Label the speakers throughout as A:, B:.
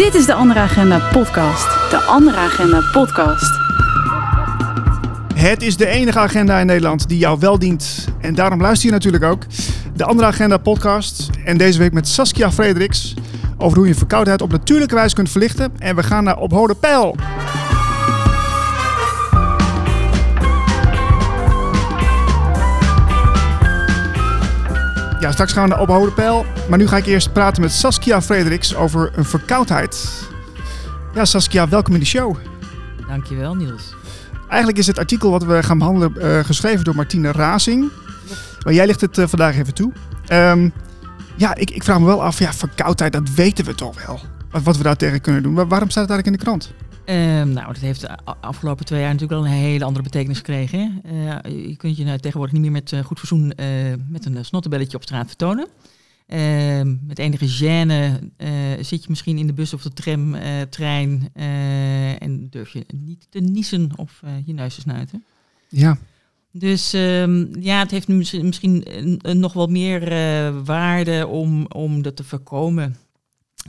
A: Dit is de Andere Agenda podcast. De Andere Agenda podcast.
B: Het is de enige agenda in Nederland die jou wel dient. En daarom luister je natuurlijk ook. De Andere Agenda podcast. En deze week met Saskia Frederiks. Over hoe je verkoudheid op natuurlijke wijze kunt verlichten. En we gaan naar Op Hode Pijl. Ja, straks gaan we naar Op Hode Pijl. Maar nu ga ik eerst praten met Saskia Frederiks over een verkoudheid. Ja, Saskia, welkom in de show.
C: Dankjewel, Niels.
B: Eigenlijk is het artikel wat we gaan behandelen eh, geschreven door Martine Razing. Maar jij ligt het eh, vandaag even toe. Ehm, ja, ik, ik vraag me wel af, ja, verkoudheid, dat weten we toch wel. Wat, wat we daar tegen kunnen doen. Maar waarom staat het eigenlijk in de krant?
C: Ehm, nou, dat heeft de afgelopen twee jaar natuurlijk wel een hele andere betekenis gekregen. Eh, je kunt je nou tegenwoordig niet meer met eh, goed fatsoen eh, met een snottebelletje op straat vertonen. Ehm, met enige gêne zit je misschien in de bus of de tram, trein en durf je niet te niezen of je neus te snuiten.
B: Ja,
C: Dus ehm, ja, het heeft nu misschien- nog wel meer waarde om, om dat te voorkomen.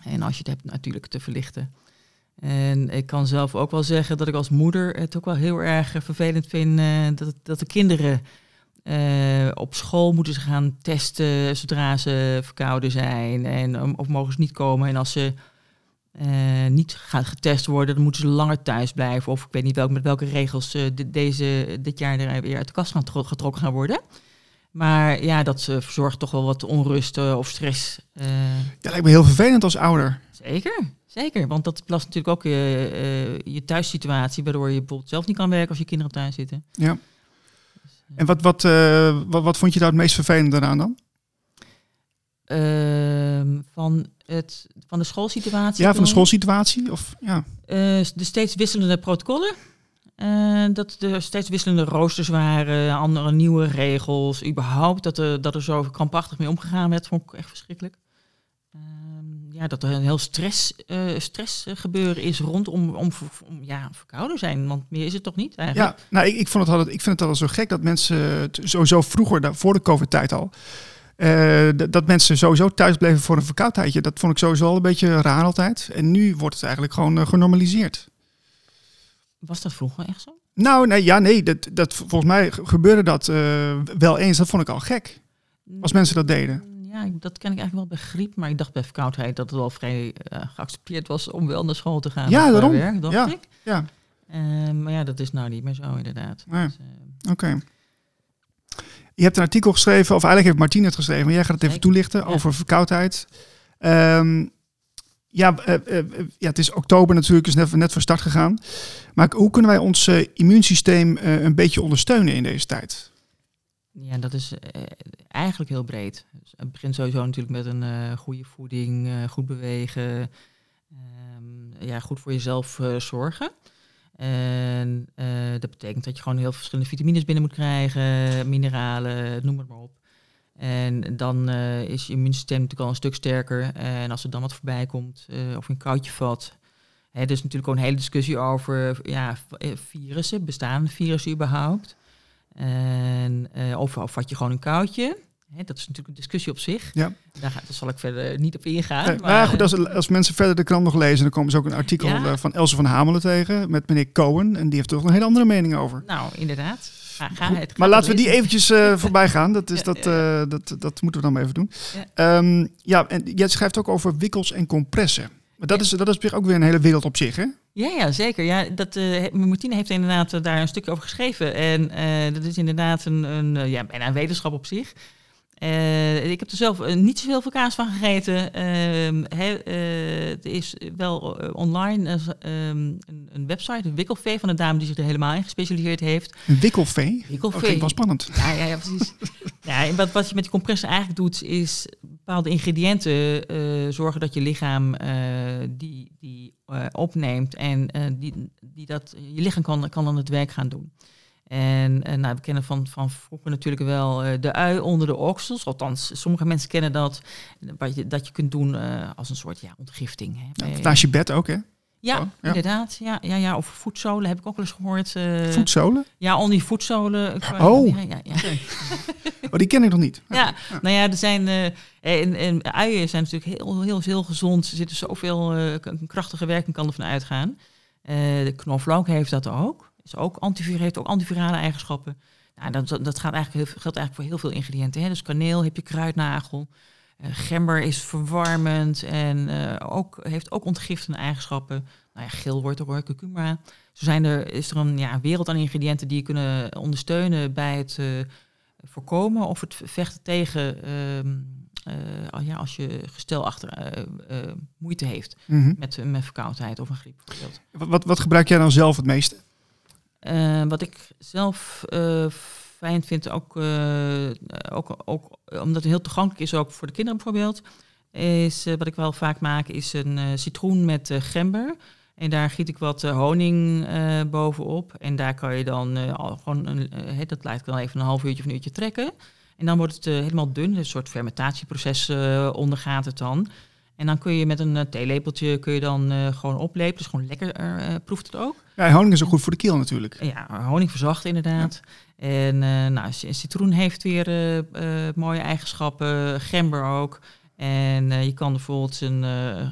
C: En als je het hebt natuurlijk te verlichten. En ik kan zelf ook wel zeggen dat ik als moeder het ook wel heel erg eh, vervelend vind eh, dat, dat de kinderen eh, op school moeten ze gaan testen zodra ze verkouden zijn. En, of mogen ze niet komen. En als ze niet gaan getest worden, dan moeten ze langer thuis blijven. Of ik weet niet welk, met welke regels dit- deze, dit jaar er weer uit de kast gaan tro- getrokken gaan worden. Maar ja, dat eh, verzorgt toch wel wat onrust of stress.
B: ja lijkt me heel vervelend als ouder.
C: Zeker, zeker. Want dat belast natuurlijk ook je, eh, je thuissituatie, waardoor je bijvoorbeeld zelf niet kan werken als je kinderen thuis zitten.
B: Ja. En wat, wat, eh, wat, wat vond je daar het meest vervelend aan dan?
C: Ehm, van, het, van de schoolsituatie.
B: Ja, van de schoolsituatie? Of, ja.
C: eh, de steeds wisselende protocollen. Eh, dat er steeds wisselende roosters waren, andere nieuwe regels. Überhaupt dat er, dat er zo krampachtig mee omgegaan werd, vond ik echt verschrikkelijk. Ja, dat er een heel stress, eh stress eh, gebeuren is rondom om, om ja, verkouden zijn. Want meer is het toch niet eigenlijk?
B: ja, nou, ik, ik, vond het altijd, ik vind het altijd zo gek dat mensen, sowieso vroeger, voor de COVID-tijd al, eh, dat mensen sowieso thuis bleven voor een verkoudheidje. Dat vond ik sowieso al een beetje raar altijd. En nu wordt het eigenlijk gewoon genormaliseerd.
C: Was dat vroeger echt zo?
B: Nou, nee, ja, nee, dat, dat, volgens mij ge- gebeurde dat wel eens. Dat vond ik al gek, als mensen dat deden.
C: Ja, dat ken ik eigenlijk wel bij griep, maar ik dacht bij verkoudheid dat het wel vrij eh, geaccepteerd was om wel naar school te gaan.
B: Ja, daarom.
C: Werk, dacht
B: Ja.
C: ik.
B: Ja,
C: Eh, maar ja, dat is nou niet meer zo inderdaad.
B: Nee.
C: Dus, eh,
B: oké. Je hebt een artikel geschreven, of eigenlijk heeft Martine het geschreven, maar jij gaat het even toelichten
C: Ja.
B: over verkoudheid. Ehm, ja, ja, het is oktober natuurlijk, is net, net van start gegaan. Maar hoe kunnen wij ons immuunsysteem een beetje ondersteunen in deze tijd?
C: Ja, dat is eh, eigenlijk heel breed. Dus het begint sowieso natuurlijk met een eh, goede voeding, eh, goed bewegen, ehm, ja, goed voor jezelf zorgen. En dat betekent dat je gewoon heel verschillende vitamines binnen moet krijgen, mineralen, noem het maar op. En dan is je immuunsysteem natuurlijk al een stuk sterker. En als er dan wat voorbij komt, of een koudje vat. Hè, er is natuurlijk ook een hele discussie over ja, virussen. Bestaan virussen überhaupt? En eh, of, of vat je gewoon een koudje? Dat is natuurlijk een discussie op zich.
B: Ja.
C: Daar, zal ik verder niet op ingaan.
B: Nee, maar goed, als, als mensen verder de krant nog lezen, dan komen ze ook een artikel
C: Ja.
B: eh, van Else van Hamelen tegen met meneer Cohen. En die heeft toch een hele andere mening over.
C: Nou, inderdaad. Ga, het,
B: maar laten we die eventjes eh, voorbij gaan. Dat, is,
C: Ja,
B: dat, eh, dat, dat moeten we dan maar even doen.
C: Ja.
B: Ja, ja en jij schrijft ook over wikkels en compressen. Maar dat, is, dat is op zich ook weer een hele wereld op zich, hè?
C: Ja, ja, zeker. Ja, dat, eh Martine heeft inderdaad eh, daar een stukje over geschreven. En eh, dat is inderdaad een, een, ja, bijna een wetenschap op zich. Ik heb er zelf niet zoveel veel kaas van gegeten. Ehm, eh, het is wel online eh, ehm, een, een website, een wikkelvee van een dame die zich er helemaal in gespecialiseerd heeft.
B: Een wikkelvee.
C: Wikkelvee.
B: Dat klinkt wel spannend.
C: Ja, ja, ja precies. ja, en wat, wat je met die compressen eigenlijk doet, is bepaalde ingrediënten eh, zorgen dat je lichaam eh, die, die eh, opneemt en die, die dat, je lichaam kan, kan dan het werk gaan doen. En nou, we kennen van, van vroeger natuurlijk wel de ui onder de oksels. Althans, sommige mensen kennen dat. Wat je, dat je kunt doen als een soort ja, ontgifting. Hè, bij-
B: naast je bed ook, hè?
C: Ja,
B: Oh, ja.
C: inderdaad. Ja, ja, ja, of voetzolen heb ik ook wel eens gehoord. eh,
B: Voetzolen?
C: Ja, al die voetzolen. qua-
B: Oh.
C: Ja, ja, ja.
B: Oh, die ken ik nog niet.
C: Ja, nou ja, er zijn. eh en, en uien zijn natuurlijk heel, heel, heel gezond. Er zitten zoveel eh, k- krachtige werking kan er van uitgaan. Eh, de knoflook heeft dat ook. Is ook antivir, heeft ook antivirale eigenschappen. Nou, dat, dat gaat eigenlijk, geldt eigenlijk voor heel veel ingrediënten. Hè? Dus kaneel heb je kruidnagel. Eh, gember is verwarmend en eh, ook, heeft ook ontgiftende eigenschappen. Nou ja, geel wordt er curcuma. Zo zijn er, is er een ja, wereld aan ingrediënten die je kunnen ondersteunen bij het eh, voorkomen of het vechten tegen eh, ja, als je gestel achter moeite heeft
B: Mhm.
C: met, met verkoudheid of een griep bijvoorbeeld.
B: Wat, wat, wat gebruik jij dan zelf het meeste?
C: Wat ik zelf fijn vind, ook, eh, ook, ook omdat het heel toegankelijk is, ook voor de kinderen bijvoorbeeld, is eh, wat ik wel vaak maak, is een eh, citroen met gember. En daar giet ik wat honing bovenop. En daar kan je dan al gewoon, een, dat laat ik dan even een half uurtje of een uurtje trekken. En dan wordt het helemaal dun, een soort fermentatieproces ondergaat het dan. En dan kun je met een theelepeltje kun je dan gewoon oplepen. Dus gewoon lekker proeft het ook.
B: Ja, honing is ook goed voor de keel natuurlijk.
C: Ja, honing verzacht inderdaad. En eh, nou, citroen heeft weer eh, eh, mooie eigenschappen, gember ook. En je kan bijvoorbeeld een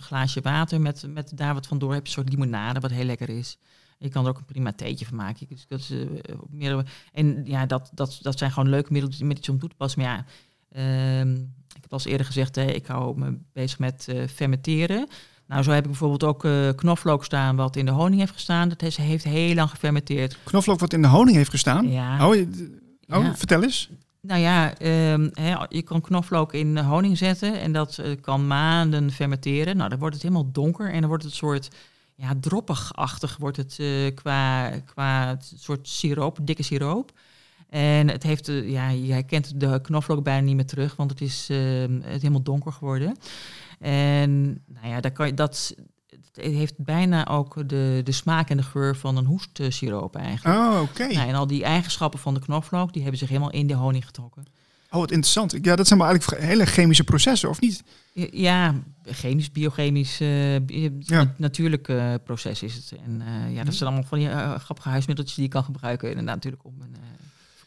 C: glaasje water met, met daar wat vandoor heb je een soort limonade wat heel lekker is. Je kan er ook een prima theetje van maken. Dus dat is, en ja, dat, dat, dat zijn gewoon leuke middeltjes, om toe te passen. Maar ja, ehm, ik heb al eerder gezegd, hè, ik hou me bezig met fermenteren. Nou, zo heb ik bijvoorbeeld ook eh, knoflook staan wat in de honing heeft gestaan. Dat heeft heel lang gefermenteerd.
B: Knoflook wat in de honing heeft gestaan.
C: Ja.
B: Oh, oh
C: Ja.
B: vertel eens.
C: Nou ja, ehm, je kan knoflook in honing zetten en dat eh, kan maanden fermenteren. Nou, dan wordt het helemaal donker en dan wordt het een soort ja, droppig-achtig wordt het eh, qua, qua soort siroop, dikke siroop. En het heeft, eh, ja, je herkent de knoflook bijna niet meer terug, want het is ehm, het is helemaal donker geworden. En nou ja, daar kan je, dat het heeft bijna ook de, de smaak en de geur van een hoestsiroop eigenlijk.
B: Oh, oké.
C: Nou, en al die eigenschappen van de knoflook, die hebben zich helemaal in de honing getrokken.
B: Oh, wat interessant. Ja, dat zijn maar eigenlijk hele chemische processen, of niet?
C: Ja, chemisch, biochemisch, eh, bi-
B: Ja.
C: nat- natuurlijk eh, proces is het. En ja, dat zijn allemaal van die grappige huismiddeltjes die je kan gebruiken. Inderdaad, natuurlijk om een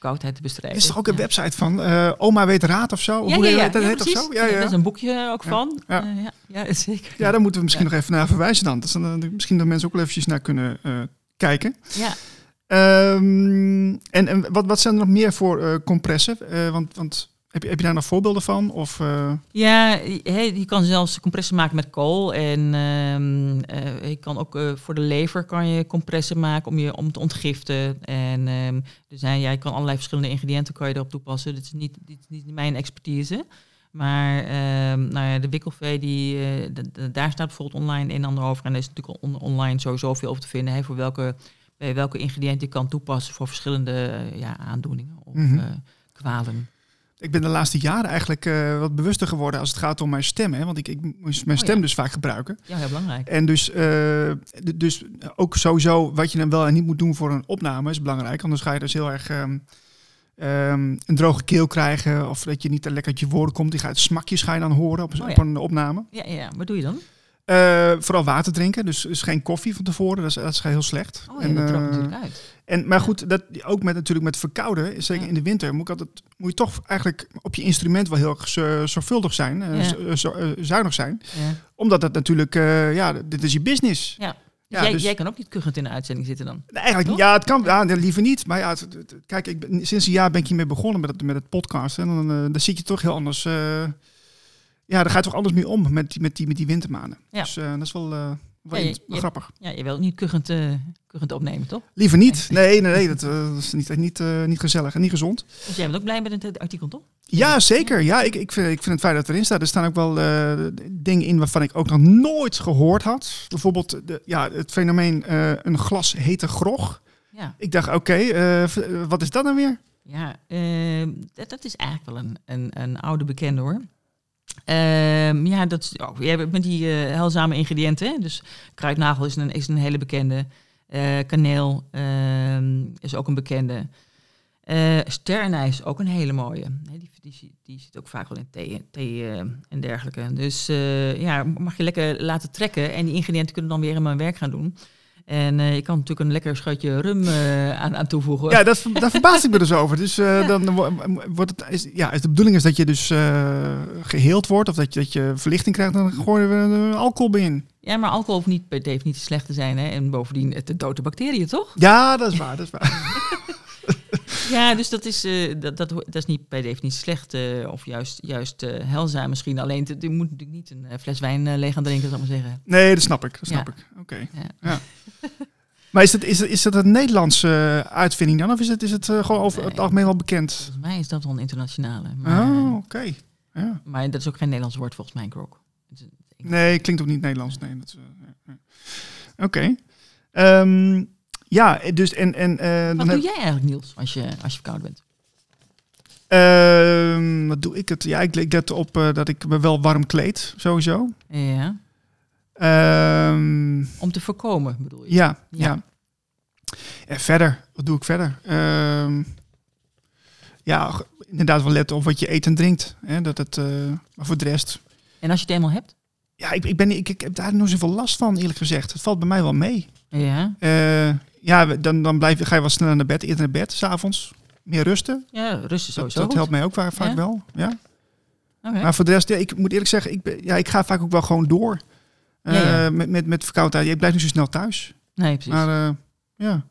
C: verkoudheid te bestrijden.
B: Er is toch ook een
C: Ja.
B: website van eh, Oma weet raad of zo?
C: Ja,
B: hoe
C: ja, ja,
B: dat
C: ja,
B: heet of zo? Ja,
C: Daar is
B: ja.
C: een boekje ook
B: Ja,
C: van.
B: ja.
C: Eh, ja, ja, zeker.
B: ja, daar moeten we misschien
C: Ja.
B: nog even naar verwijzen dan. Dat is dan eh, misschien dat mensen ook wel eventjes naar kunnen kijken.
C: Ja.
B: Ehm, en en wat, wat zijn er nog meer voor compressen? Want want heb, je, heb je daar nog voorbeelden van? Of, eh,
C: Ja, je, je kan zelfs compressen maken met kool. En ehm, eh, je kan ook eh, voor de lever kan je compressen maken om, je, om te ontgiften. En er zijn, ja, je kan allerlei verschillende ingrediënten kan je erop toepassen. Dit is niet, dit is niet mijn expertise. Maar ehm, nou ja, de wikkelvee, die, daar staat bijvoorbeeld online een en ander over. En er is natuurlijk on- online sowieso veel over te vinden. Hè, voor welke, bij welke ingrediënten je kan toepassen voor verschillende ja, aandoeningen of
B: Mhm.
C: kwalen.
B: Ik ben de laatste jaren eigenlijk eh, wat bewuster geworden als het gaat om mijn stem. Hè? Want ik, ik moest mijn
C: Oh,
B: stem
C: ja.
B: dus vaak gebruiken.
C: Ja, heel belangrijk.
B: En dus, eh, dus ook sowieso wat je dan wel en niet moet doen voor een opname is belangrijk. Anders ga je dus heel erg ehm, ehm, een droge keel krijgen. Of dat je niet lekker uit je woorden komt. Die ga je, smakjes ga je dan horen op,
C: Oh,
B: een opname.
C: Ja, ja, wat doe je dan?
B: Eh, vooral water drinken. Dus, dus geen koffie van tevoren. Dat is, dat is heel slecht.
C: Oh ja, dat natuurlijk uit.
B: En, maar goed, dat, ook met, natuurlijk met verkouden, zeker
C: Ja.
B: in de winter, moet, ik altijd, moet je toch eigenlijk op je instrument wel heel erg zorgvuldig zijn, eh,
C: Ja.
B: zo- eh, zuinig zijn.
C: Ja.
B: Omdat dat natuurlijk, eh, ja, dit is je business.
C: Ja.
B: Ja,
C: jij,
B: dus-
C: jij kan ook niet kuchend in de uitzending zitten dan.
B: Nee, Eigenlijk,
C: Toch?
B: ja, het kan, ja, liever niet. Maar ja, het- het- het- kijk, ik ben, sinds een jaar ben ik hiermee begonnen met het, met het podcasten. En dan, eh, dan zit je toch heel anders. eh, ja, daar ga je toch anders mee om met die, met die, met die wintermaanden.
C: Ja.
B: Dus eh, dat is wel,
C: Ja, je- je-
B: grappig.
C: Ja, je wilt niet kuchend, kuchend opnemen, toch?
B: Liever niet. Nee, nee, nee, dat, eh, dat is niet, niet, eh, niet gezellig en niet gezond.
C: Dus jij bent ook blij met het artikel, toch?
B: Ja, zeker. Ja, ik, ik, vind, ik vind het fijn dat het erin staat. Er staan ook wel dingen in waarvan ik ook nog nooit gehoord had. Bijvoorbeeld de, ja, het fenomeen een glas hete grog.
C: Ja,
B: Ik dacht, oké, wat is dat nou weer?
C: ja dat, dat is eigenlijk wel een, een, een oude bekende hoor. Ehm, ja, dat is, oh, je met die eh heilzame ingrediënten. Hè? Dus kruidnagel is een, is een hele bekende. Eh, kaneel ehm, is ook een bekende. Eh sterrenijs, ook een hele mooie. Die, die, zit ook vaak wel in thee, thee en dergelijke. Dus ja, mag je lekker laten trekken. En die ingrediënten kunnen dan weer in mijn werk gaan doen. En eh, je kan natuurlijk een lekker scheutje rum eh, aan, aan toevoegen.
B: Ja, dat, daar verbaas ik me dus over. Dus eh, dan wo- wordt het, is, ja, de bedoeling is dat je dus eh, geheeld wordt of dat je, dat je verlichting krijgt, dan gooien we alcohol bij in.
C: Ja, maar alcohol hoeft niet per definitie slecht te zijn. Hè? En bovendien, het dode bacteriën, toch?
B: Ja, dat is waar, dat is waar.
C: Ja, dus dat is, eh, dat, dat, dat is niet per definitie slecht. eh, of juist, juist heilzaam misschien. Alleen, je moet natuurlijk niet een fles wijn leeg aan drinken, zou ik maar zeggen.
B: Nee, dat snap ik. Dat snap
C: Ja.
B: ik. Oké.
C: Ja.
B: Ja. Maar is het, is, is dat een Nederlandse uitvinding dan? Of is het, is het gewoon over het algemeen wel bekend?
C: Volgens mij is dat wel een internationale. Maar,
B: Oh, oké. Ja.
C: maar dat is ook geen Nederlands woord volgens mij, is-
B: Nee, klinkt ook niet Nederlands. Nee, dat is, eh, ja, ja. Ja, dus en... en eh, dan
C: Wat
B: heb-
C: doe jij eigenlijk, Niels, als je, als je verkouden bent?
B: Ehm, wat doe ik het? Ja, ik, let op eh, dat ik me wel warm kleed, sowieso.
C: Ja.
B: Ehm,
C: Om te voorkomen, bedoel je?
B: ja,
C: Ja.
B: ja. En verder, wat doe ik verder? Ehm, ja, inderdaad wel letten op wat je eet en drinkt. Hè, dat het, eh, maar voor de rest...
C: En als je het eenmaal hebt?
B: Ja, ik, ik, ben, ik, ik heb daar nog zoveel last van, eerlijk gezegd. Het valt bij mij wel mee.
C: Ja.
B: Eh, ja, dan, dan blijf, ga je wat sneller naar bed, eerder naar bed, s'avonds. Meer rusten.
C: Ja, rust is
B: Dat,
C: sowieso
B: dat
C: goed.
B: helpt mij ook va- vaak
C: Ja?
B: wel. Ja. Maar voor de rest, ja, ik moet eerlijk zeggen, ik, ben, ja, ik ga vaak ook wel gewoon door.
C: Ja, ja.
B: Eh, Met, met, met verkoudheid. Ik blijf niet zo snel thuis.
C: Nee, precies.
B: Maar eh, ja,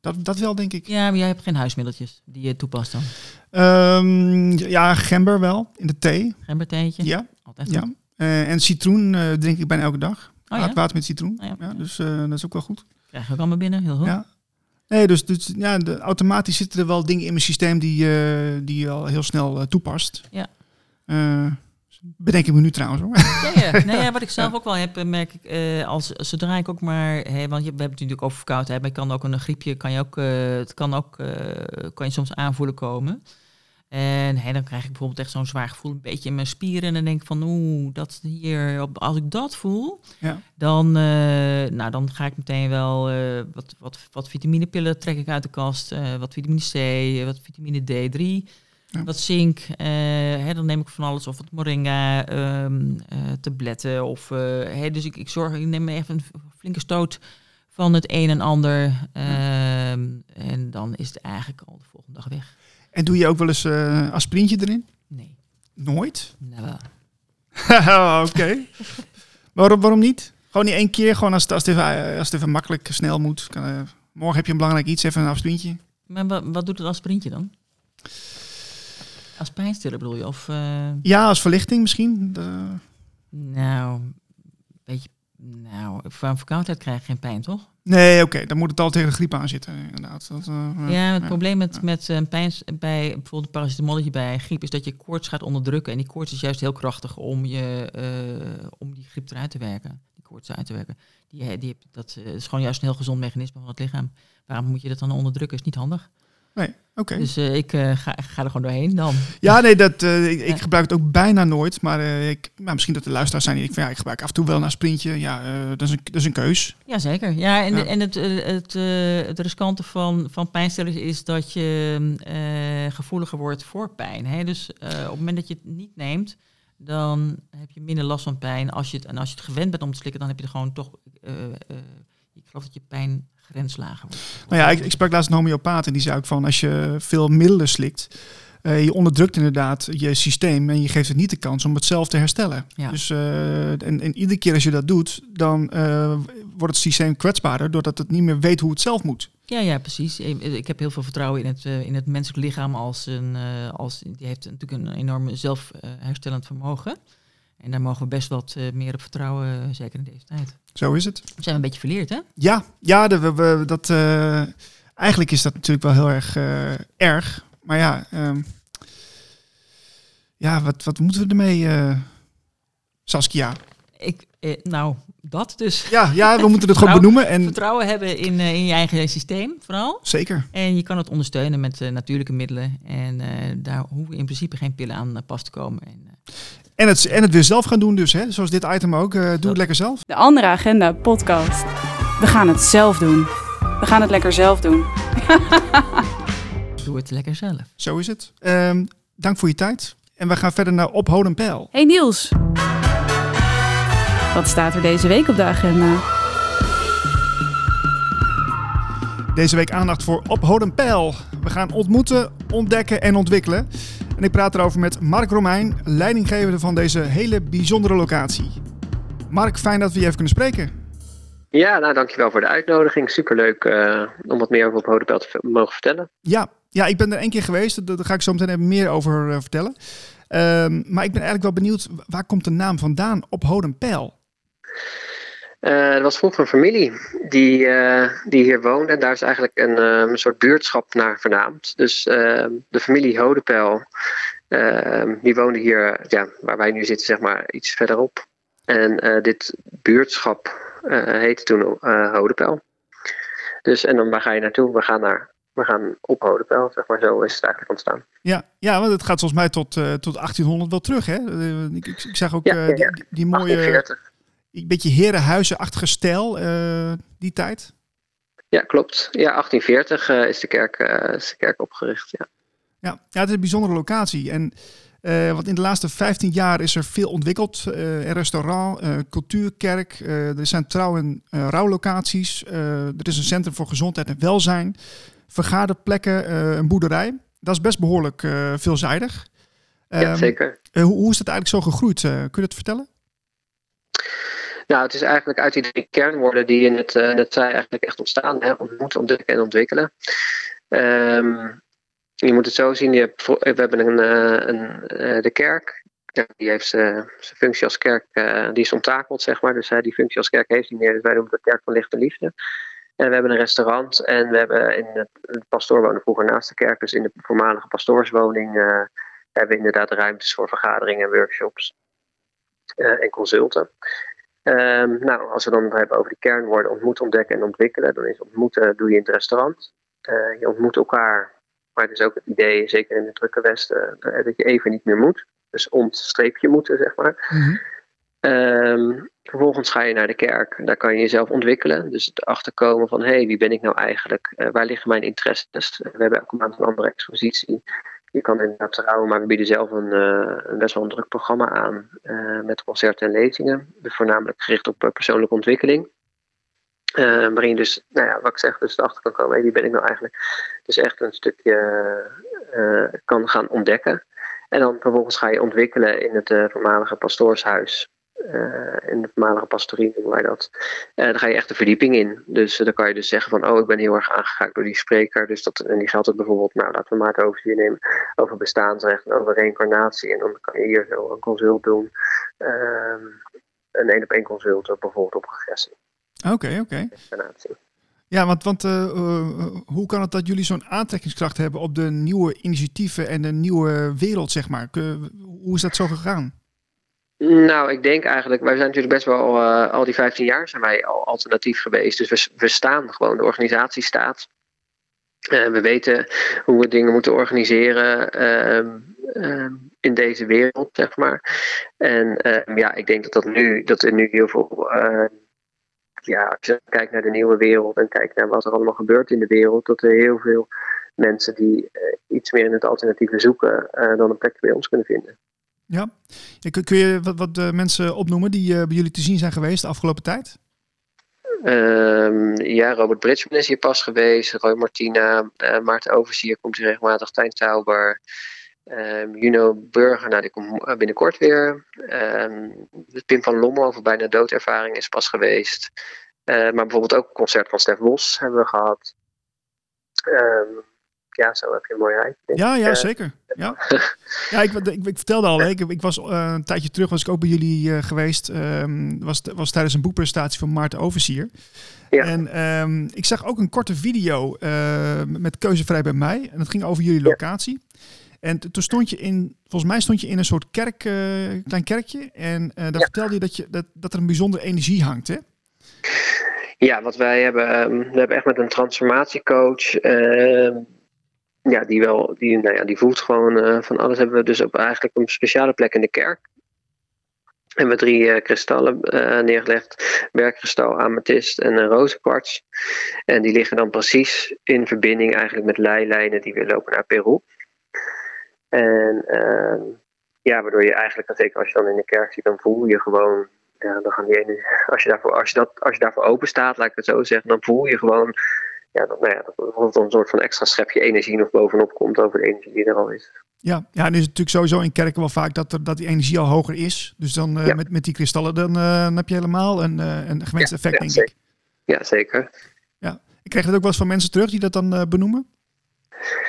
B: dat, dat wel, denk ik.
C: ja, maar jij hebt geen huismiddeltjes die je toepast dan?
B: Ehm, ja, gember wel, in de thee.
C: Gembertheetje?
B: Ja,
C: Altijd
B: ja. Eh, en citroen eh, drink ik bijna elke dag.
C: Oh ja?
B: water met citroen.
C: Oh ja.
B: Ja, dus eh, dat is ook wel goed.
C: Krijg ook allemaal binnen, heel goed.
B: Ja. Nee, dus, dus ja, de, automatisch zitten er wel dingen in mijn systeem die, die je al heel snel toepast.
C: Ja.
B: Bedenk ik me nu trouwens hoor.
C: Ja, ja. Nee, wat ik zelf ook wel heb, merk ik, als, zodra ik ook maar, want je, we hebben het natuurlijk over verkoudheid, maar je kan ook een griepje, kan je ook, het kan ook, kan je soms aanvoelen komen. En dan krijg ik bijvoorbeeld echt zo'n zwaar gevoel, een beetje in mijn spieren. En dan denk ik van, oeh, dat hier, als ik dat voel,
B: Ja.
C: dan, eh, nou, dan ga ik meteen wel eh, wat, wat, wat vitaminepillen trek ik uit de kast. eh, wat vitamine C, wat vitamine D3,
B: Ja.
C: wat zink. dan neem ik van alles, of wat moringa, eh, tabletten. Of, hè, dus ik, ik zorg, ik neem even een flinke stoot van het een en ander. ehm, En dan is het eigenlijk al de volgende dag weg.
B: En doe je ook wel eens eh aspirintje erin?
C: Nee,
B: Nooit?
C: never.
B: Oké. waarom, waarom niet? Gewoon niet één keer, gewoon als het, als het, even, eh, als het even makkelijk snel moet. Kan, eh, morgen heb je een belangrijk iets, even een aspirintje.
C: Maar wat, wat doet het als sprintje dan? Als pijnstiller bedoel je? Of,
B: Ja, als verlichting misschien. De-
C: nou, beetje, nou, van verkoudheid krijg je geen pijn, toch?
B: Nee, oké, dan moet het al tegen de griep aan zitten, inderdaad. Dat, eh,
C: Ja, het
B: ja.
C: probleem met,
B: ja.
C: met een pijn bij bijvoorbeeld een paracetamolletje bij griep is dat je koorts gaat onderdrukken. En die koorts is juist heel krachtig om, je, eh, om die griep eruit te werken. Die koorts eruit te werken. Die, die, dat eh, is gewoon juist een heel gezond mechanisme van het lichaam. Waarom moet je dat dan onderdrukken? Is niet handig.
B: Nee, oké.
C: Dus eh, ik eh, ga, ga er gewoon doorheen dan.
B: Ja, nee, dat, eh, ik, gebruik het ook bijna nooit. Maar, ik, maar misschien dat de luisteraars zijn die ik van ja, ik gebruik af en toe wel een aspirintje. Ja, dat, is een, dat is een keus.
C: Jazeker. Ja, en,
B: Ja.
C: en het, het, het riskante van, van pijnstillers is dat je gevoeliger wordt voor pijn. Hè? Dus op het moment dat je het niet neemt, dan heb je minder last van pijn. Als je het, en als je het gewend bent om te slikken, dan heb je er gewoon toch... ik geloof dat je pijn grenslager wordt.
B: Nou ja, ik, ik sprak laatst een homeopaat en die zei ook van als je veel middelen slikt, eh, je onderdrukt inderdaad je systeem en je geeft het niet de kans om het zelf te herstellen.
C: Ja.
B: Dus eh, en, en iedere keer als je dat doet, dan eh, wordt het systeem kwetsbaarder doordat het niet meer weet hoe het zelf moet.
C: Ja, ja, precies. Ik heb heel veel vertrouwen in het, in het menselijk lichaam als een, als, die heeft natuurlijk een enorm zelfherstellend vermogen. En daar mogen we best wat eh, meer op vertrouwen, eh, zeker in deze tijd.
B: Zo is het.
C: We zijn een beetje verleerd, hè?
B: Ja, ja de, we, we- dat, eh, eigenlijk is dat natuurlijk wel heel erg erg. Maar ja, ehm, ja wat, wat moeten we ermee, Saskia?
C: Ik, eh, nou, dat dus.
B: Ja, ja, we moeten het gewoon benoemen. En,
C: Vertrouwen hebben in, eh, in je eigen systeem, vooral.
B: zeker.
C: En je kan het ondersteunen met eh, natuurlijke middelen. En eh, daar hoeven in principe geen pillen aan pas te komen. En, eh,
B: En het, en het weer zelf gaan doen dus, hè? zoals dit item ook. eh, doe
C: Dat-
B: het lekker zelf.
A: De Andere Agenda podcast. We gaan het zelf doen. We gaan het lekker zelf doen.
C: Doe het lekker zelf.
B: Zo is het. Ehm, dank voor je tijd. En we gaan verder naar Op Hoden Pijl.
A: Hey Niels. Wat staat er deze week op de agenda?
B: Deze week aandacht voor Op Hoden Pijl. We gaan ontmoeten, ontdekken en ontwikkelen. En ik praat erover met Mark Romein, leidinggevende van deze hele bijzondere locatie. Mark, fijn dat we je even kunnen spreken.
D: Ja, nou dankjewel voor de uitnodiging. Superleuk uh, om wat meer over Op Hoden Pijl te mogen vertellen.
B: Ja, ja, ik ben er één keer geweest. Daar ga ik zo meteen even meer over uh, vertellen. Um, maar ik ben eigenlijk wel benieuwd, waar komt de naam vandaan op Hodenpijl?
D: Uh, er was vroeger een familie die, uh, die hier woonde. En daar is eigenlijk een, uh, een soort buurtschap naar vernaamd. Dus de familie Hodenpijl, ehm, die woonde hier, ja, waar wij nu zitten, zeg maar, iets verderop. En dit buurtschap heette toen Hodenpijl. Dus, en dan waar ga je naartoe? We gaan naar we gaan op Hodenpijl, zeg maar. Zo is het eigenlijk ontstaan.
B: Ja, ja want het gaat volgens mij tot, tot 1800 wel terug, hè? Ik, ik, ik zag ook ja, ja. Die, die, mooie... 1840. Een beetje herenhuizenachtige stijl, uh, die tijd.
D: Ja, klopt. Ja, 1840 is, de kerk, is de kerk opgericht, ja.
B: Ja, ja het is een bijzondere locatie. En uh, want in de laatste 15 jaar is er veel ontwikkeld. Uh, een restaurant, uh, cultuurkerk, er zijn trouw- en rouwlocaties. er is een centrum voor gezondheid en welzijn vergaderplekken, een boerderij. Dat is best behoorlijk veelzijdig.
D: Ja, zeker.
B: Uh, hoe, hoe, is dat eigenlijk zo gegroeid? kun je dat vertellen?
D: Nou, het is eigenlijk uit die kernwoorden die in het, net zei eigenlijk echt ontstaan. Hè? Ontmoeten, ontdekken en ontwikkelen. Um, je moet het zo zien, je hebt, we hebben een, een, de kerk. Die heeft zijn functie als kerk, die is onttakeld, zeg maar. Dus die functie als kerk heeft niet meer. Dus wij noemen het de kerk van licht en liefde. En we hebben een restaurant en we hebben in het pastoor woonde vroeger naast de kerk, dus in de voormalige pastoorswoning uh, hebben we inderdaad ruimtes voor vergaderingen, workshops uh, en consulten. Um, nou, als we dan hebben over de kernwoorden ontmoeten, ontdekken en ontwikkelen, dan is ontmoeten doe je in het restaurant. Uh, je ontmoet elkaar, maar het is ook het idee, zeker in de drukke Westen, dat je even niet meer moet. Dus ontstreepje moeten, zeg maar. Mm -hmm. Um, vervolgens ga je naar de kerk. Daar kan je jezelf ontwikkelen. Dus het achterkomen van, hé, hey, wie ben ik nou eigenlijk? Uh, waar liggen mijn interesses? we hebben elke maand een andere expositie. Je kan inderdaad trouwen, maar we bieden zelf een, uh, een best wel een druk programma aan. Uh, met concerten en lezingen. Voornamelijk gericht op persoonlijke ontwikkeling. waarin je dus, nou ja, wat ik zeg, dus erachter kan komen, hey, wie ben ik nou eigenlijk? Dus echt een stukje kan gaan ontdekken. En dan vervolgens ga je ontwikkelen in het voormalige pastoorshuis. Uh, in de voormalige pastorie noemen wij dat. Uh, dan ga je echt de verdieping in. Dus uh, dan kan je dus zeggen van, oh, ik ben heel erg aangegaakt door die spreker. Dus dat, en die geldt het bijvoorbeeld, nou, laten we Maarten Overzier nemen, over bestaansrecht en over reïncarnatie. En dan kan je hier zo een consult doen. Ehm, een één op één consult, bijvoorbeeld op regressie.
B: Oké, okay, oké. Okay. Ja, want, want hoe kan het dat jullie zo'n aantrekkingskracht hebben op de nieuwe initiatieven en de nieuwe wereld, zeg maar? hoe is dat zo gegaan?
D: Nou, ik denk eigenlijk, wij zijn natuurlijk best wel uh, al die 15 jaar zijn wij al alternatief geweest. Dus we, we staan gewoon, de organisatie staat. Uh, we weten hoe we dingen moeten organiseren uh, in deze wereld, zeg maar. En ehm, ja, ik denk dat, dat, nu, dat er nu heel veel. ja, als je kijkt naar de nieuwe wereld en kijkt naar wat er allemaal gebeurt in de wereld, dat er heel veel mensen die eh, iets meer in het alternatieve zoeken, dan een plek bij ons kunnen vinden.
B: Ja. Kun je wat, uh, mensen opnoemen die uh, bij jullie te zien zijn geweest de afgelopen tijd?
D: Um, ja, Robert Britsman is hier pas geweest. Roy Martina, uh, Maarten Oversier komt hier regelmatig. Tijn Tauber. Um, Juno Burger, nou die komt binnenkort weer. Um, Pim van Lommel over bijna doodervaring is pas geweest. maar bijvoorbeeld ook een concert van Stef Bos hebben we gehad. Ja, zo heb je een mooi rijtje.
B: Ja, ja, zeker. Ja, ja ik, ik, ik vertelde al, ik, ik was uh, een tijdje terug was ik ook bij jullie uh, geweest. Um, was, was tijdens een boekpresentatie van Maarten Oversier. Ja. En um, ik zag ook een korte video uh, met Keuzevrij bij mij. En dat ging over jullie locatie. Ja. En toen stond je in, volgens mij stond je in een soort kerk, klein kerkje. En daar ja. vertelde je dat, je dat, dat er een bijzondere energie hangt, hè?
D: Ja, wat wij hebben, um, we hebben echt met een transformatiecoach ja, die, wel, die, nou ja, die voelt gewoon uh, van alles. Hebben we dus op eigenlijk een speciale plek in de kerk. hebben we drie kristallen neergelegd. Bergkristal, amethyst en een rozenkwarts. En die liggen dan precies in verbinding eigenlijk met leilijnen die weer lopen naar Peru. En ehm, ja, waardoor je eigenlijk, zeker als je dan in de kerk zit, dan voel je gewoon ja, dan gaan die ene, als, je daarvoor, als, je dat, als je daarvoor open staat, laat ik het zo zeggen, dan voel je gewoon ja, dat, nou ja, dat er een soort van extra schepje energie nog bovenop komt over de energie die er al is.
B: Ja, ja en is het natuurlijk sowieso in kerken wel vaak dat, er, dat die energie al hoger is. Dus dan uh, met, met die kristallen, dan, uh, dan heb je helemaal een, uh, een gewenst effect, ja, denk
D: zeker.
B: ik.
D: Ja, zeker.
B: Ja. Ik krijg het ook wel eens van mensen terug die dat dan benoemen?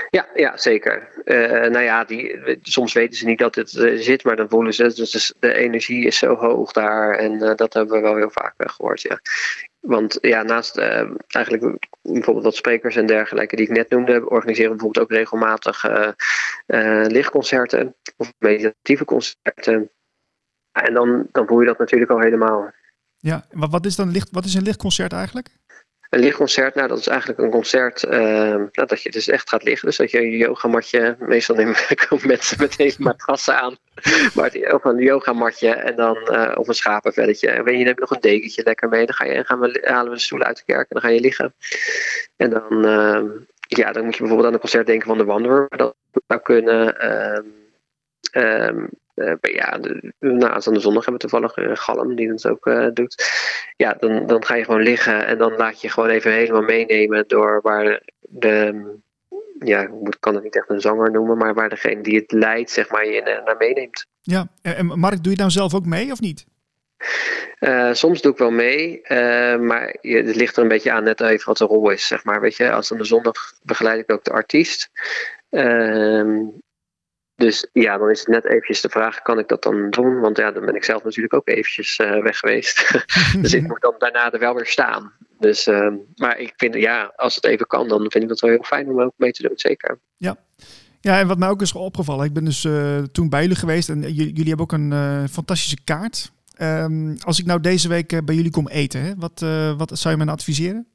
D: Ja, ja zeker. Uh, nou ja, die, soms weten ze niet dat het uh, zit, maar dan voelen ze dus de energie is zo hoog daar. En uh, dat hebben we wel heel vaak gehoord, ja. Want ja, naast eigenlijk bijvoorbeeld wat sprekers en dergelijke die ik net noemde, organiseren bijvoorbeeld ook regelmatig lichtconcerten of meditatieve concerten. En dan, dan voel je dat natuurlijk al helemaal.
B: Ja, wat, wat, is dan licht, wat is een lichtconcert eigenlijk?
D: Een lichtconcert, nou dat is eigenlijk een concert uh, nou, dat je dus echt gaat liggen. Dus dat je je yogamatje, meestal komen mensen met hele matrassen aan. Maar het, of een yogamatje en dan uh, of een schapenvelletje. En weet je, nog een dekentje lekker mee. Dan ga je, gaan we, halen we de stoel uit de kerk en dan ga je liggen. En dan, uh, ja, dan moet je bijvoorbeeld aan een concert denken van de Wanderer. Dat zou kunnen. Um, uh, ja, de, naast aan de zondag hebben we toevallig uh, Galm die dat ook uh, doet. Ja, dan, dan ga je gewoon liggen en dan laat je gewoon even helemaal meenemen door waar de, ja, ik kan het niet echt een zanger noemen, maar waar degene die het leidt, zeg maar, je naar meeneemt.
B: Ja, en Mark, doe je nou zelf ook mee of niet?
D: Uh, soms doe ik wel mee, uh, maar het ligt er een beetje aan net even wat de rol is, zeg maar. Weet je, als aan de zondag begeleid ik ook de artiest. Uh, dus ja, dan is het net eventjes de vraag, kan ik dat dan doen? Want ja, dan ben ik zelf natuurlijk ook eventjes uh, weg geweest. dus ik moet dan daarna er wel weer staan. Dus, uh, maar ik vind, ja, als het even kan, dan vind ik dat wel heel fijn om ook mee te doen, zeker.
B: Ja. Ja, en wat mij ook is opgevallen, ik ben dus uh, toen bij jullie geweest en jullie hebben ook een fantastische kaart. Um, als ik nou deze week bij jullie kom eten, wat, wat zou je me adviseren?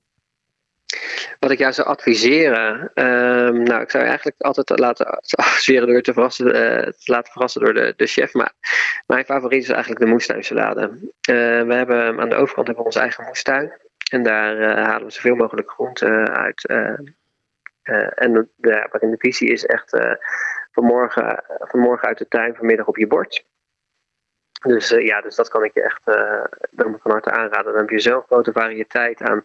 D: Wat ik jou zou adviseren, um, nou, ik zou eigenlijk altijd laten adviseren door te, verrassen, uh, te laten verrassen door de, de chef. Maar mijn favoriet is eigenlijk de moestuinsalade. Uh, we hebben aan de overkant hebben we onze eigen moestuin. En daar uh, halen we zoveel mogelijk groenten uit. en de, waarin de visie is echt vanmorgen, vanmorgen uit de tuin, vanmiddag op je bord. Dus ja, dus dat kan ik je echt van harte aanraden. Dan heb je zo'n grote variëteit aan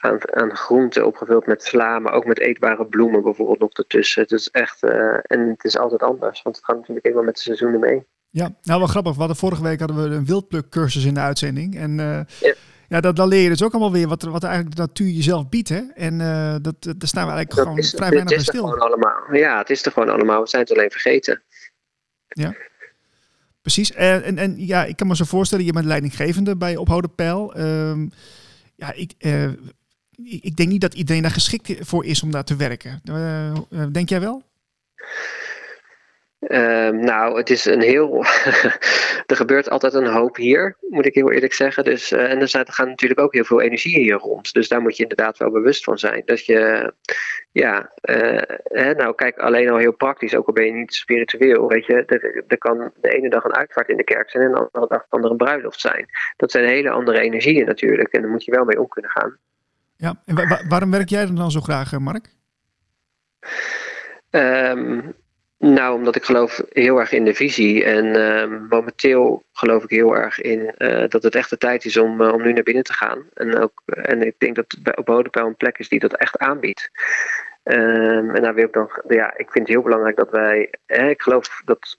D: aan, aan groenten opgevuld met sla, maar ook met eetbare bloemen bijvoorbeeld nog ertussen. Het is echt, uh, en het is altijd anders, want het gaat natuurlijk helemaal met de seizoenen mee.
B: Ja, nou wel grappig. We hadden vorige week hadden we een wildplukcursus in de uitzending. En uh, ja. ja, dat, dan leer je dus ook allemaal weer wat, wat eigenlijk de natuur jezelf biedt. Hè? En uh, dat, daar staan we eigenlijk
D: dat
B: gewoon
D: is,
B: vrij weinig bij stil.
D: Gewoon allemaal. Ja, het is er gewoon allemaal. We zijn het alleen vergeten.
B: Ja. Precies. En, en, en ja, ik kan me zo voorstellen, je bent leidinggevende bij Ophouden Pijl. Um, ja, ik, uh, ik denk niet dat iedereen daar geschikt voor is om daar te werken. Uh, denk jij wel?
D: Uh, nou, het is een heel. er gebeurt altijd een hoop hier, moet ik heel eerlijk zeggen. Dus, uh, en er gaan natuurlijk ook heel veel energie hier rond. Dus daar moet je inderdaad wel bewust van zijn. Dat je, ja, hè, nou kijk, alleen al heel praktisch, ook al ben je niet spiritueel, weet je, er, er kan de ene dag een uitvaart in de kerk zijn en de andere dag kan er een bruiloft zijn. Dat zijn hele andere energieën natuurlijk en daar moet je wel mee om kunnen gaan.
B: Ja, en wa waarom werk jij dan zo graag, Mark?
D: Um, nou, omdat ik geloof heel erg in de visie. En um, momenteel geloof ik heel erg in uh, dat het echt de tijd is om, uh, om nu naar binnen te gaan. En, ook, en ik denk dat bij Bodepijl een plek is die dat echt aanbiedt. Um, en daar wil ik dan, ja, ik vind het heel belangrijk dat wij, hè, ik geloof dat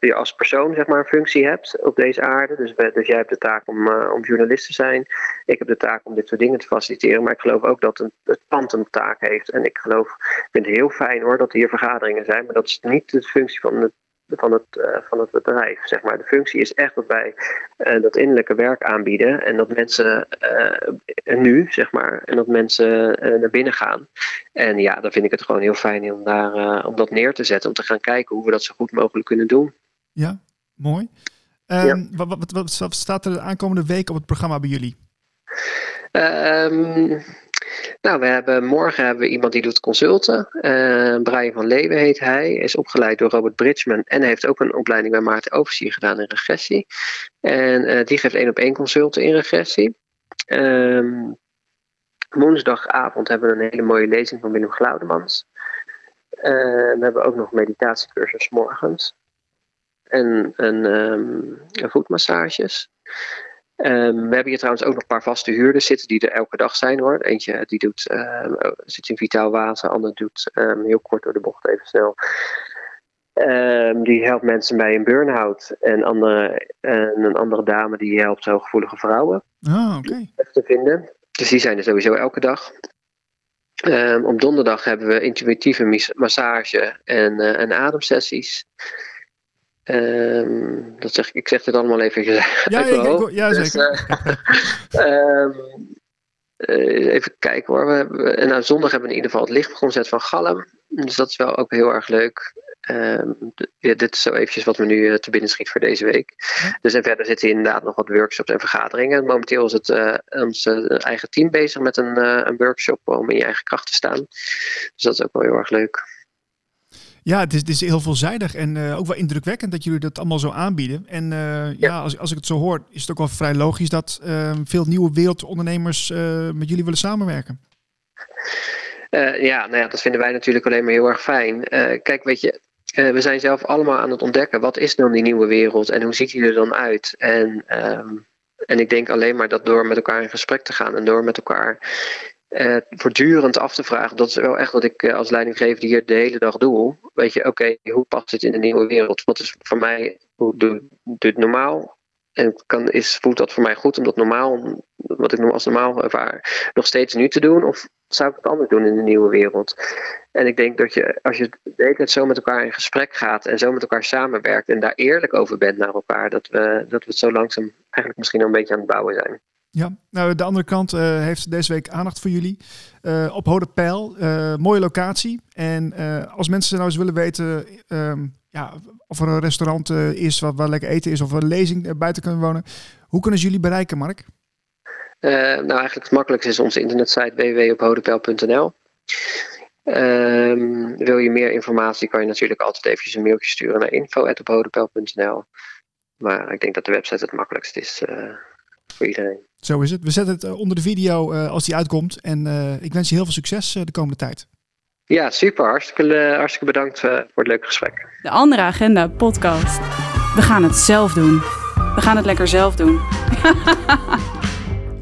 D: je als persoon zeg maar, een functie hebt op deze aarde. Dus, dus jij hebt de taak om, uh, om journalist te zijn. Ik heb de taak om dit soort dingen te faciliteren. Maar ik geloof ook dat een, het pand een taak heeft. En ik geloof, ik vind het heel fijn hoor dat hier vergaderingen zijn. Maar dat is niet de functie van het, van het, uh, van het bedrijf. Zeg maar. De functie is echt dat wij uh, dat innerlijke werk aanbieden. En dat mensen nu, zeg maar, en dat mensen naar binnen gaan. En ja, dan vind ik het gewoon heel fijn om, daar, om dat neer te zetten. Om te gaan kijken hoe we dat zo goed mogelijk kunnen doen.
B: Ja, mooi. Um, ja. Wat, wat, wat, wat, staat er de aankomende week op het programma bij jullie?
D: Um, Nou, we hebben, morgen hebben we iemand die doet consulten. Uh, Brian van Leeuwen heet hij. Is opgeleid door Robert Bridgman en heeft ook een opleiding bij Maarten Oversier gedaan in regressie. En uh, die geeft één op één consulten in regressie. Um, woensdagavond hebben we een hele mooie lezing van Willem Glaudemans. Uh, we hebben ook nog meditatiecursus morgens. En, en um, voetmassages. Um, we hebben hier trouwens ook nog een paar vaste huurders zitten die er elke dag zijn hoor. Eentje die doet, um, zit in Vitaal Water, ander doet um, heel kort door de bocht even snel. die helpt mensen bij een burn-out. En, andere, en een andere dame die helpt hooggevoelige vrouwen.
B: Ah, oké. Okay.
D: Te vinden. Dus die zijn er sowieso elke dag. op donderdag hebben we intuïtieve massage en, uh, en ademsessies. Um, dat zeg, ik zeg dit allemaal even
B: ja,
D: uit
B: ik, ja,
D: dus,
B: zeker.
D: Uh, um, uh, even kijken hoor. We hebben, en nou, zondag hebben we in ieder geval het lichtconcert van Gallem. Dus dat is wel ook heel erg leuk. Um, ja, dit is zo eventjes wat me nu uh, te binnen schiet voor deze week. Ja. Dus en verder zitten inderdaad nog wat workshops en vergaderingen. Momenteel is het uh, ons eigen team bezig met een, een workshop om in je eigen kracht te staan. Dus dat is ook wel heel erg leuk.
B: Ja, het is, het is heel veelzijdig en uh, ook wel indrukwekkend dat jullie dat allemaal zo aanbieden. En uh, ja, ja als, als ik het zo hoor, is het ook wel vrij logisch dat uh, veel nieuwe wereldondernemers met jullie willen samenwerken.
D: ja, nou ja, dat vinden wij natuurlijk alleen maar heel erg fijn. kijk, weet je, we zijn zelf allemaal aan het ontdekken. Wat is dan die nieuwe wereld en hoe ziet die er dan uit? En, um, en ik denk alleen maar dat door met elkaar in gesprek te gaan en door met elkaar uh, voortdurend af te vragen. Dat is wel echt wat ik uh, als leidinggever hier de hele dag doe. Weet je, oké, hoe past het in de nieuwe wereld? Wat is voor mij, hoe doe het normaal? En kan, is, voelt dat voor mij goed om dat normaal, wat ik als normaal ervaar, nog steeds nu te doen? Of zou ik het anders doen in de nieuwe wereld? En ik denk dat je, als je de hele zo met elkaar in gesprek gaat en zo met elkaar samenwerkt en daar eerlijk over bent naar elkaar, dat we, dat we het zo langzaam eigenlijk misschien nog een beetje aan het bouwen zijn.
B: Ja, nou de andere kant uh, heeft deze week aandacht voor jullie. Uh, op Hode Pijl, uh, mooie locatie. En als mensen nou eens willen weten um, ja, of er een restaurant is waar, waar, lekker eten is of een lezing buiten kunnen wonen. Hoe kunnen ze jullie bereiken, Mark?
D: nou, eigenlijk het makkelijkste is onze internetsite www.ophodepeil.nl. Um, wil je meer informatie, kan je natuurlijk altijd eventjes een mailtje sturen naar info.ophodepeil.nl. Maar ik denk dat de website het makkelijkst is voor iedereen.
B: Zo is het. We zetten het uh, onder de video uh, als die uitkomt. En uh, ik wens je heel veel succes de komende tijd.
D: Ja, super. Hartstikke, hartstikke bedankt voor het leuke gesprek.
A: De Andere Agenda podcast. We gaan het zelf doen. We gaan het lekker zelf doen.